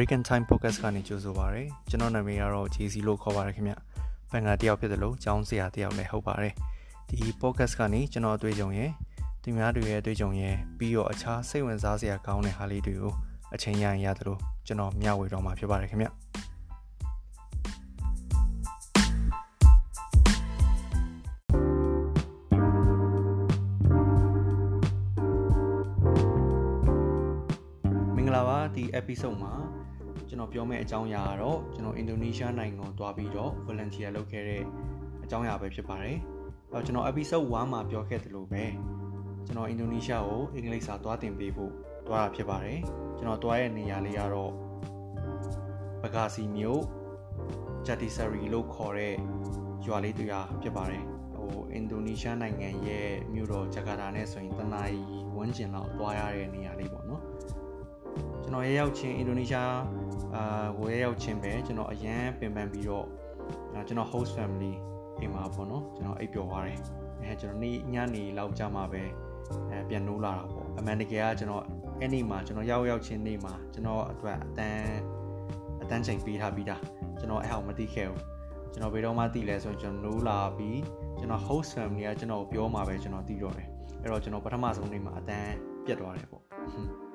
Break and Time Podcast ကနေကြိုဆိုပါရစေကျွန်တော်နာမည်ကတော့ JC လို့ခေါ်ပါရခင်ဗျဖန်ကတယောက်ဖြစ်တယ်လို့ကျောင်းဆရာတယောက်လည်းဟုတ်ပါတယ်ဒီ podcast ကနေကျွန်တော်အတွေ့အကြုံရယ်သူများတွေရဲ့အတွေ့အကြုံရယ်ပြီးတော့အခြားစိတ်ဝင်စားစရာကောင်းတဲ့ဟာလေးတွေကိုအချိန်ရရင်ရတယ်လို့ကျွန်တော်မျှဝေတော့မှာဖြစ်ပါတယ်ခင်ဗျ episode မှာကျွန်တော်ပြောမယ့်အကြောင်းအရာကတော့ကျွန်တော်အင်ဒိုနီးရှားနိုင်ငံကိုတွားပြီးတော့ volunteer လုပ်ခဲ့တဲ့အကြောင်းအရာပဲဖြစ်ပါတယ်။အဲကျွန်တော် episode 1မှာပြောခဲ့သလိုပဲကျွန်တော်အင်ဒိုနီးရှားကိုအင်္ဂလိပ်စာတွားသင်ပေးဖို့တွားတာဖြစ်ပါတယ်။ကျွန်တော်တွားရဲ့နေရာလေးကတော့ဘဂါစီမြို့ဂျတ်တီဆာရီလို့ခေါ်တဲ့ရွာလေးတူရာဖြစ်ပါတယ်။ဟိုအင်ဒိုနီးရှားနိုင်ငံရဲ့မြို့တော်ဂျကာတာနဲ့ဆိုရင်တနာရီဝန်းကျင်လောက်တွားရတဲ့နေရာလေးပေါ့နော်။ ကျွန်တော်ရရောက်ချင်းအင်ဒိုနီးရှားအာကိုရရောက်ချင်းပဲကျွန်တော်အရန်ပင်ပန်းပြီးတော့ကျွန်တော် host family အိမ်မှာပေါ့နော်ကျွန်တော်အိပ်ပျော်သွားတယ်အဲကျွန်တော်နေ့ညနေလောက်ကြာမှပဲအဲပြန်နိုးလာတာပေါ့အမှန်တကယ်ကကျွန်တော်အဲ့နေ့မှာကျွန်တော်ရောက်ရောက်ချင်းနေ့မှာကျွန်တော်အတွက်အတန်းအတန်းချိန်ပေးထားပြီးသားကျွန်တော်အဲ့ဟောင်မသိခဲ့ဘူးကျွန်တော်ဘယ်တော့မှသိလဲဆိုရင်ကျွန်တော်နိုးလာပြီးကျွန်တော် host family ကကျွန်တော်ပြောမှာပဲကျွန်တော်သိတော့တယ်အဲ့တော့ကျွန်တော်ပထမဆုံးနေ့မှာအတန်းပြတ်သွားတယ်ပေါ့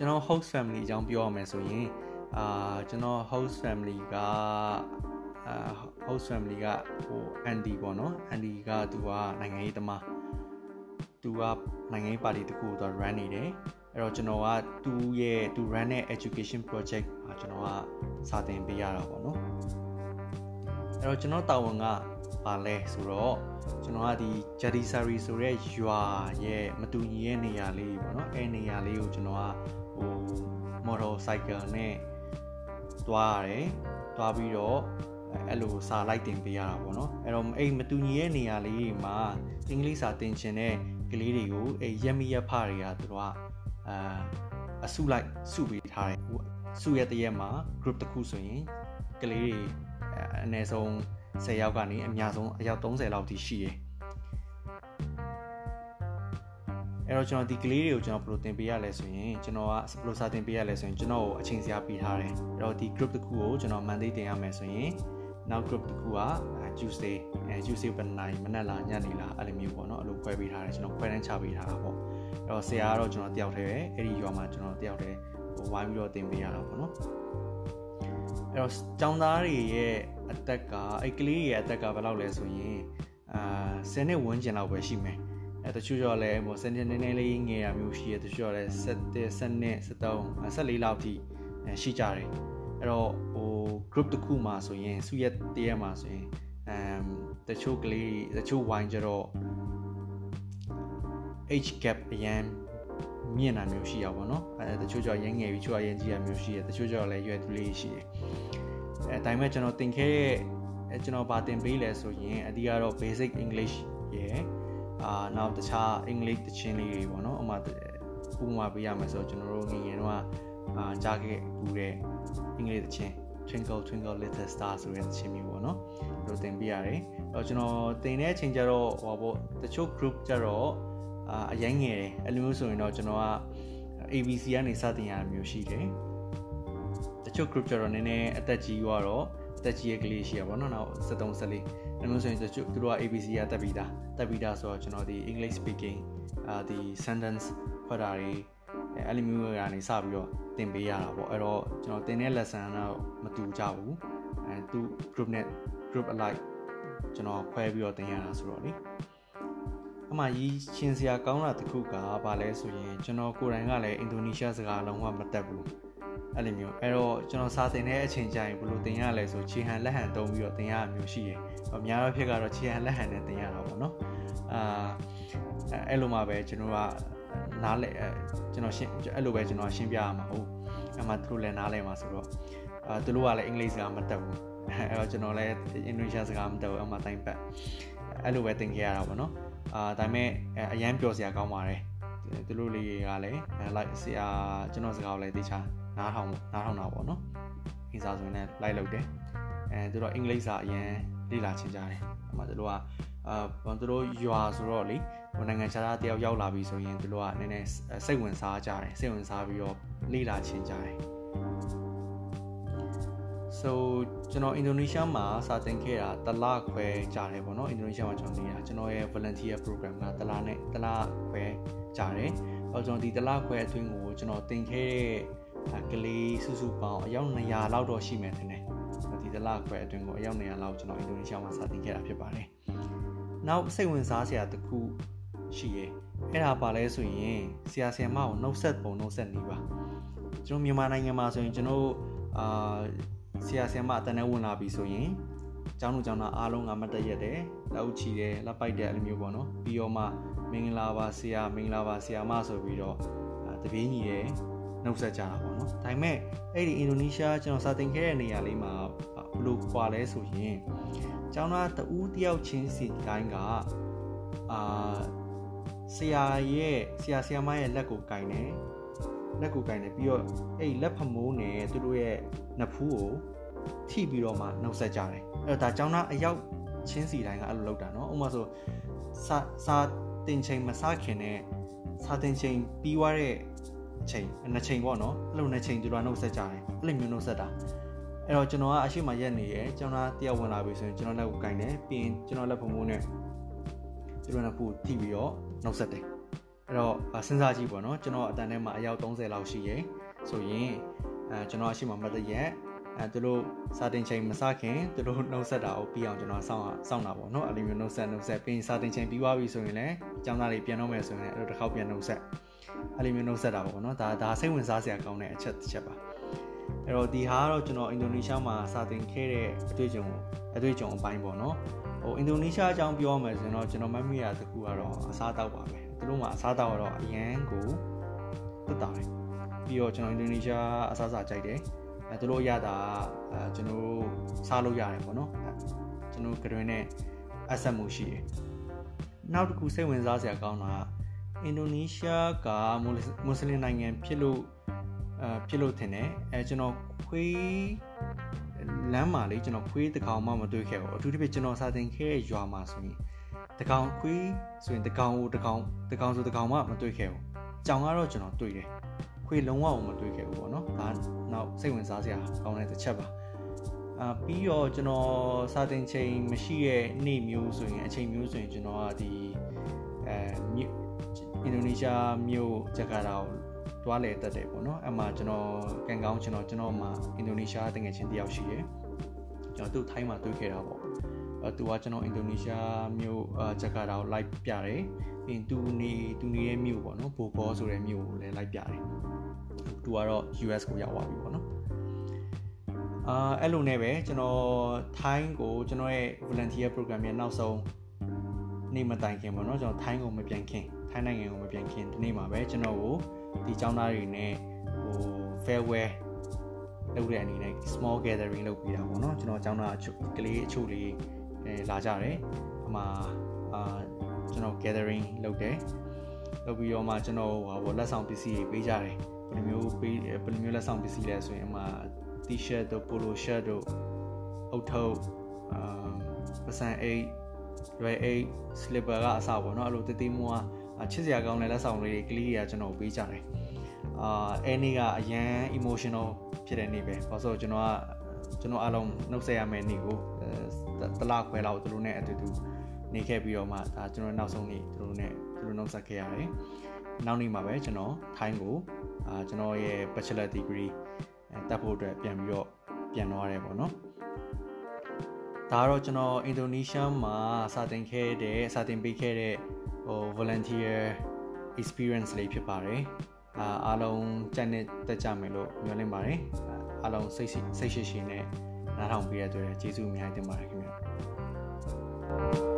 ကျွန်တော် host family အကြောင်းပြောရမယ်ဆိုရင်အာကျွန်တော် host family ကအာ host family ကဟို Andy ပေါ့နော် Andy ကသူကနိုင်ငံရေးသမားသူကနိုင်ငံရေးပါတီတခုကိုသူ run နေတယ်အဲ့တော့ကျွန်တော်ကသူ့ရဲ့သူ run တဲ့ education project မှာကျွန်တော်ကစာသင်ပေးရတာပေါ့နော်အဲ့တော့ကျွန်တော်တာဝန်ကပါလဲဆိုတော့ကျွန်တော်ကဒီ Jadi Sari ဆိုတဲ့ရွာရဲ့မတူညီရဲ့နေရာလေးပေါ့နော်အဲနေရာလေးကိုကျွန်တော်က ဟို motor cycle နဲ့တွားရတယ်တွားပြီးတော့အဲ့လိုစာလိုက်တင်ပေးရတာပေါ့နော်အဲ့တော့အဲ့မတူညီရဲ့နေရာလေးမှာအင်္ဂလိပ်စာသင်ချင်တဲ့ကလေးတွေကိုအဲ့ရက်မီရက်ဖတွေကသူတို့ကအာအစုလိုက်စုပေးထားတယ်စုရတဲ့ရက်မှာ group တစ်ခုဆိုရင်ကလေးတွေအနည်းဆုံး10ယောက်ကနေအများဆုံးအယောက်30လောက်ထိရှိတယ် အဲ့တော့ကျွန်တော်ဒီကလေးတွေကိုကျွန်တော်ဘယ်လိုသင်ပေးရလဲဆိုရင်ကျွန်တော်ကဘယ်လိုစာသင်ပေးရလဲဆိုရင်ကျွန်တော်ကိုအချိန်စရာပေးထားတယ်အဲ့တော့ဒီ group တစ်ခုကိုကျွန်တော် Monday တင်ရမယ်ဆိုရင်နောက် group တစ်ခုက Tuesday အဲ Tuesday ဘယ်နိုင်မနက်လားညနေလားအဲ့လိုမျိုးပေါ့နော်အဲ့လိုခွဲပေးထားတယ်ကျွန်တော်ခွဲတန်းချပေးထားတာပေါ့အဲ့တော့ဆရာကတော့ကျွန်တော်တယောက်တည်းပဲအဲ့ဒီရွာမှာကျွန်တော်တယောက်တည်းဟိုဝိုင်းပြီးတော့သင်ပေးရတာပေါ့နော်အဲ့တော့ကျောင်းသားတွေရဲ့အသက်ကအဲ့ကလေးရဲ့အသက်ကဘယ်လောက်လဲဆိုရင်အာ10နှစ်ဝန်းကျင်လောက်ပဲရှိမယ် အဲတချို့ကျော်လည်းဟိုစနေနေနေလေးငယ်ရမျိုးရှိရတချို့လည်း7 7နှစ်73 14လောက်ထိရှိကြတယ်အဲ့တော့ဟို group တစ်ခုမှာဆိုရင်စုရက်တရက်မှာဆိုရင်အမ်တချို့ကလေးတချို့ဝိုင်းကြတော့ age gap အရင်မြင့်တာမျိုးရှိရပါတော့အဲတချို့ကျော်ရငယ်ပြီးချို့အရင်ကြီးရမျိုးရှိရတချို့ကျော်လည်းရွယ်သူလေးရှိတယ်အဲဒါပေမဲ့ကျွန်တော်သင်ခဲ့တဲ့ကျွန်တော်ဗာသင်ပေးလဲဆိုရင်အဓိကတော့ basic english ရယ် အာနောက်တခြားအင်္ဂလိပ်တခြင်းလေးတွေပေါ့နော်ဥမာဥပမာပေးရမယ်ဆိုကျွန်တော်တို့ငယ်ငယ်တော့အာကြားခဲ့ဘူးတဲ့အင်္ဂလိပ်တခြင်း Twinkle Twinkle Little Star ဆိုတဲ့တခြင်းမျိုးပေါ့နော်တို့သင်ပေးရတယ်အဲ့တော့ကျွန်တော်သင်တဲ့အချိန်ကျတော့ဟောပေါ့တချို့ group ကျတော့အာအရင်ငယ်တယ်အဲ့လိုမျိုးဆိုရင်တော့ကျွန်တော်က ABC ကနေစတင်ရတာမျိုးရှိတယ်တချို့ group ကျတော့နည်းနည်းအသက်ကြီးသွားတော့ အသက်ကြီးရဲ့ကလေးရှိရပါတော့နောက်73 74အဲ့လိုဆိုရင်သူတို့က ABC ကတက်ပြီးသားတက်ပြီးသားဆိုတော့ကျွန်တော်ဒီ English speaking အာဒီ sentence ဖွက်တာတွေအဲ့လိုမျိုးကနေစပြီးတော့သင်ပေးရတာပေါ့အဲ့တော့ကျွန်တော်သင်တဲ့ lesson တော့မတူကြဘူးအဲသူ group နဲ့ group alike ကျွန်တော်ခွဲပြီးတော့သင်ရတာဆိုတော့လေအမှရီချင်းစရာကောင်းတာတခုကဘာလဲဆိုရင်ကျွန်တော်ကိုယ်တိုင်ကလည်းအင်ဒိုနီးရှားစကားလုံးဝမတတ်ဘူး အဲ့လိုမျိုးအဲ့တော့ကျွန်တော်စာသင်တဲ့အချိန်ကျရင်ဘယ်လိုသင်ရလဲဆိုခြေဟန်လက်ဟန်တုံးပြီးတော့သင်ရမျိုးရှိတယ်။အများသောဖြစ်ကတော့ခြေဟန်လက်ဟန်နဲ့သင်ရတာပေါ့နော်။အာအဲ့လိုမှပဲကျွန်တော်ကနားလဲကျွန်တော်ရှင်းအဲ့လိုပဲကျွန်တော်ရှင်းပြရမှာဟုတ်။အမှသူတို့လည်းနားလဲမှာဆိုတော့အာသူတို့ကလည်းအင်္ဂလိပ်စကားမတတ်ဘူး။အဲ့တော့ကျွန်တော်လည်းအင်ဒိုနီးရှားစကားမတတ်ဘူးအမှတိုင်းပတ်အဲ့လိုပဲသင်ခဲ့ရတာပေါ့နော်။အာဒါပေမဲ့အရန်ပျော်စရာကောင်းပါတယ်။ သူတို့လေးကလည်းလိုက်ဆရာကျွန်တော်စကားကိုလည်းသိချာနားထောင်နားထောင်တာပေါ့နော်အင်စာဆိုရင်လည်းလိုက်လုပ်တယ်အဲသူတို့အင်္ဂလိပ်စာအရင်လေ့လာချင်ကြတယ်အမှသူတို့ကအာသူတို့ရွာဆိုတော့လေဟိုနိုင်ငံခြားသားတယောက်ရောက်လာပြီဆိုရင်သူတို့ကနည်းနည်းစိတ်ဝင်စားကြတယ်စိတ်ဝင်စားပြီးတော့လေ့လာချင်ကြတယ် so ကျွန်တော်အင်ဒိုနီးရှားမှာစာသင်ခဲ့တာတလခွဲကြာတယ်ပေါ့နော်အင်ဒိုနီးရှားမှာကျွန်တော်နေတာကျွန်တော်ရဲ့ volunteer program ကတလနဲ့တလခွဲ ကြာတယ်။အော်ကျွန်တော်ဒီတလခွဲအတွင်းကိုကျွန်တော်သင်ခဲ့တဲ့ကလေးစုစုပေါင်းအယောက်200လောက်တော့ရှိမယ်ထင်တယ်။ဒီတလခွဲအတွင်းကိုအယောက်200လောက်ကျွန်တော်အင်ဒိုနီးရှားမှာစာသင်ခဲ့တာဖြစ်ပါတယ်။နောက်စိတ်ဝင်စားစရာတစ်ခုရှိရဲ။အဲ့ဒါပါလဲဆိုရင်ဆရာဆရာမကိုနှုတ်ဆက်ပုံနှုတ်ဆက်နေပါ။ကျွန်တော်မြန်မာနိုင်ငံမှာဆိုရင်ကျွန်တော်အာဆရာဆရာမအတန်းနဲ့ဝင်လာပြီဆိုရင် ကျောင်းသူကျောင်းသားအားလုံးကမတ်တက်ရက်တယ်လက်ဥချီတယ်လက်ပိုက်တယ်အဲ့လိုမျိုးပေါ့နော်ပြီးတော့မှမင်္ဂလာပါဆရာမင်္ဂလာပါဆရာမဆိုပြီးတော့တပင်းကြီးတယ်နှုတ်ဆက်ကြတာပေါ့နော်ဒါပေမဲ့အဲ့ဒီအင်ဒိုနီးရှားကျွန်တော်စာသင်ခဲ့တဲ့နေရာလေးမှာဘလို့ခွာလဲဆိုရင်ကျောင်းသားတဦးတယောက်ချင်းစီတိုင်းကအာဆရာရဲ့ဆရာဆရာမရဲ့လက်ကိုကင်တယ်လက်ကိုကင်တယ်ပြီးတော့အဲ့လက်ဖမိုးနဲ့သူတို့ရဲ့နဖူးကို ထိပြီးတော့မှနှုတ်ဆက်ကြတယ်အဲ့တော့ဒါကျောင်းသားအယောက်ချင်းစီတိုင်းကအဲ့လိုလုပ်တာเนาะဥပမာဆိုစာစာတင်ချိန်မစခင်နဲ့စာတင်ချိန်ပြီးွားတဲ့အချိန်နှစ်ချိန်ပေါ့နော်အဲ့လိုနှစ်ချိန်သူတို့ကနှုတ်ဆက်ကြတယ်အဲ့လိုမျိုးနှုတ်ဆက်တာအဲ့တော့ကျွန်တော်ကအရှိမရက်နေရယ်ကျောင်းသားတယောက်ဝင်လာပြီဆိုရင်ကျွန်တော်လက်ကိုကင်တယ်ပြီးရင်ကျွန်တော်လက်ဖမိုးနဲ့သူတို့ကဖူးထိပြီးတော့နှုတ်ဆက်တယ်အဲ့တော့စဉ်းစားကြည့်ပေါ့နော်ကျွန်တော်အတန်ထဲမှာအယောက်30လောက်ရှိရယ်ဆိုရင်အဲကျွန်တော်အရှိမမတ်တရက် အဲသူတို့စာတင်ချိန်မစခင်သူတို့နှုတ်ဆက်တာကိုပြီးအောင်ကျွန်တော်စောင့်စောင့်တာပေါ့နော်အဲ့လိုမျိုးနှုတ်ဆက်နှုတ်ဆက်ပြီးစာတင်ချိန်ပြီးသွားပြီဆိုရင်လည်းအကြောင်းသားတွေပြန်တော့မယ်ဆိုရင်လည်းအဲ့လိုတစ်ခေါက်ပြန်နှုတ်ဆက်အဲ့လိုမျိုးနှုတ်ဆက်တာပေါ့နော်ဒါဒါစိတ်ဝင်စားစရာကောင်းတဲ့အချက်တစ်ချက်ပါအဲ့တော့ဒီဟာကတော့ကျွန်တော်အင်ဒိုနီးရှားမှာစာသင်ခဲ့တဲ့အတွေ့အကြုံအတွေ့အကြုံအပိုင်းပေါ့နော်ဟိုအင်ဒိုနီးရှားအကြောင်းပြောရမယ်ဆိုရင်တော့ကျွန်တော်မှတ်မိရတခုကတော့အစားတောက်ပါပဲသူတို့မှာအစားတောက်ကတော့အရန်ကိုတက်တာတယ်ပြီးတော့ကျွန်တော်အင်ဒိုနီးရှားအစားအစာကြိုက်တယ် အဲသူတို့ရတာအဲကျွန်တော်စားလို့ရတယ်ပေါ့နော်ကျွန်တော်ကတွင်နဲ့အဆက်မှုရှိတယ်နောက်တစ်ခုစိတ်ဝင်စားစရာကောင်းတာအင်ဒိုနီးရှားကမွတ်စလင်နိုင်ငံဖြစ်လို့အဲဖြစ်လို့ထင်တယ်အဲကျွန်တော်ခွေးလမ်းမှာလေကျွန်တော်ခွေးတကောင်မှမတွေ့ခဲ့ဘူးအထူးသဖြင့်ကျွန်တော်စာသင်ခဲ့တဲ့ရွာမှာဆိုရင်တကောင်ခွေးဆိုရင်တကောင်ကိုတကောင်တကောင်ဆိုတကောင်မှမတွေ့ခဲ့ဘူးကြောင်ကတော့ကျွန်တော်တွေ့တယ် ခွေလုံးဝမတွေ့ခဲ့ဘူးပေါ့နော်ဒါနောက်စိတ်ဝင်စားစရာကောင်းတဲ့တစ်ချက်ပါအာပြီးတော့ကျွန်တော်စာတင်ချိန်မရှိတဲ့နေ့မျိုးဆိုရင်အချိန်မျိုးဆိုရင်ကျွန်တော်ကဒီအဲအင်ဒိုနီးရှားမြို့ဂျကာတာကိုတွားလေတက်တယ်ပေါ့နော်အဲ့မှာကျွန်တော်ကန်ကောင်းကျွန်တော်ကျွန်တော်မှာအင်ဒိုနီးရှားတငယ်ချင်းတယောက်ရှိရယ်ကျွန်တော်သူ့ထိုင်းမှာတွေ့ခဲ့တာပေါ့အဲ သူကကျွန်တော်အင်ဒိုနီးရှားမြို့ဂျကာတာကို live ပြတယ်ပြီးရင်သူနေသူနေတဲ့မြို့ပေါ့နော်ဘိုဘောဆိုတဲ့မြို့ကိုလည်း live ပြတယ်သူကတော့ US ကိုရောက်သွားပြီပေါ့နော်အာအဲ့လိုနဲ့ပဲကျွန်တော် Thai ကိုကျွန်တော်ရဲ့ volunteer program ရဲ့နောက်ဆုံးနေ့မတိုင်ခင်ပေါ့နော်ကျွန်တော် Thai ကိုမပြန်ခင် Thai နိုင်ငံကိုမပြန်ခင်ဒီနေ့မှာပဲကျွန်တော်ကိုဒီចောင်းသားတွေနဲ့ဟို farewell လုပ်တဲ့အနေနဲ့ small gathering လုပ်ပြီးတာပေါ့နော်ကျွန်တော်ចောင်းသားကလေးအချို့လေး လာကြတယ်အမှအာကျွန်တော် gathering လုပ်တယ်လုပ်ပြီးတော့မှကျွန်တော်ဟိုလက်ဆောင်ပစ္စည်းတွေပေးကြတယ်ဘယ်လိုမျိုးပေးဘယ်လိုမျိုးလက်ဆောင်ပစ္စည်းလဲဆိုရင်အမှ t-shirt တို့ polo shirt တို့အုတ်ထုပ်အာပစံအိတ်ရွယ်အိတ် slipper ကအစပေါ့နော်အဲ့လိုတတိမွားချစ်စရာကောင်းတဲ့လက်ဆောင်လေးတွေကလေးတွေကကျွန်တော်ပေးကြတယ်အာအဲနေ့ကအရန် emotional ဖြစ်တဲ့နေ့ပဲဘာလို့ဆိုကျွန်တော်ကကျွန်တော်အားလုံးနှုတ်ဆက်ရမယ့်နေ့ကို တလခွဲလောက်သူတို့နဲ့အတူတူနေခဲ့ပြီးတော့မှဒါကျွန်တော်နောက်ဆုံးနေ့သူတို့နဲ့သူတို့နှုတ်ဆက်ခဲ့ရတယ်နောက်နေ့မှာပဲကျွန်တော်ထိုင်းကိုအာကျွန်တော်ရဲ့ bachelor degree တက်ဖို့အတွက်ပြန်ပြီးတော့ပြန်သွားရတယ်ပေါ့နော်ဒါကတော့ကျွန်တော်အင်ဒိုနီးရှားမှာစာသင်ခဲ့တဲ့စာသင်ပေးခဲ့တဲ့ဟို volunteer experience လေးဖြစ်ပါတယ်အာအားလုံးကြိုက်နေတက်ကြမယ်လို့မျှော်လင့်ပါတယ်အားလုံးစိတ်စိတ်ရှိရှိနဲ့နားထောင်ပေးရတဲ့အတွက်ကျေးဇူးအများကြီးတင်ပါတယ်ခင်ဗျာ you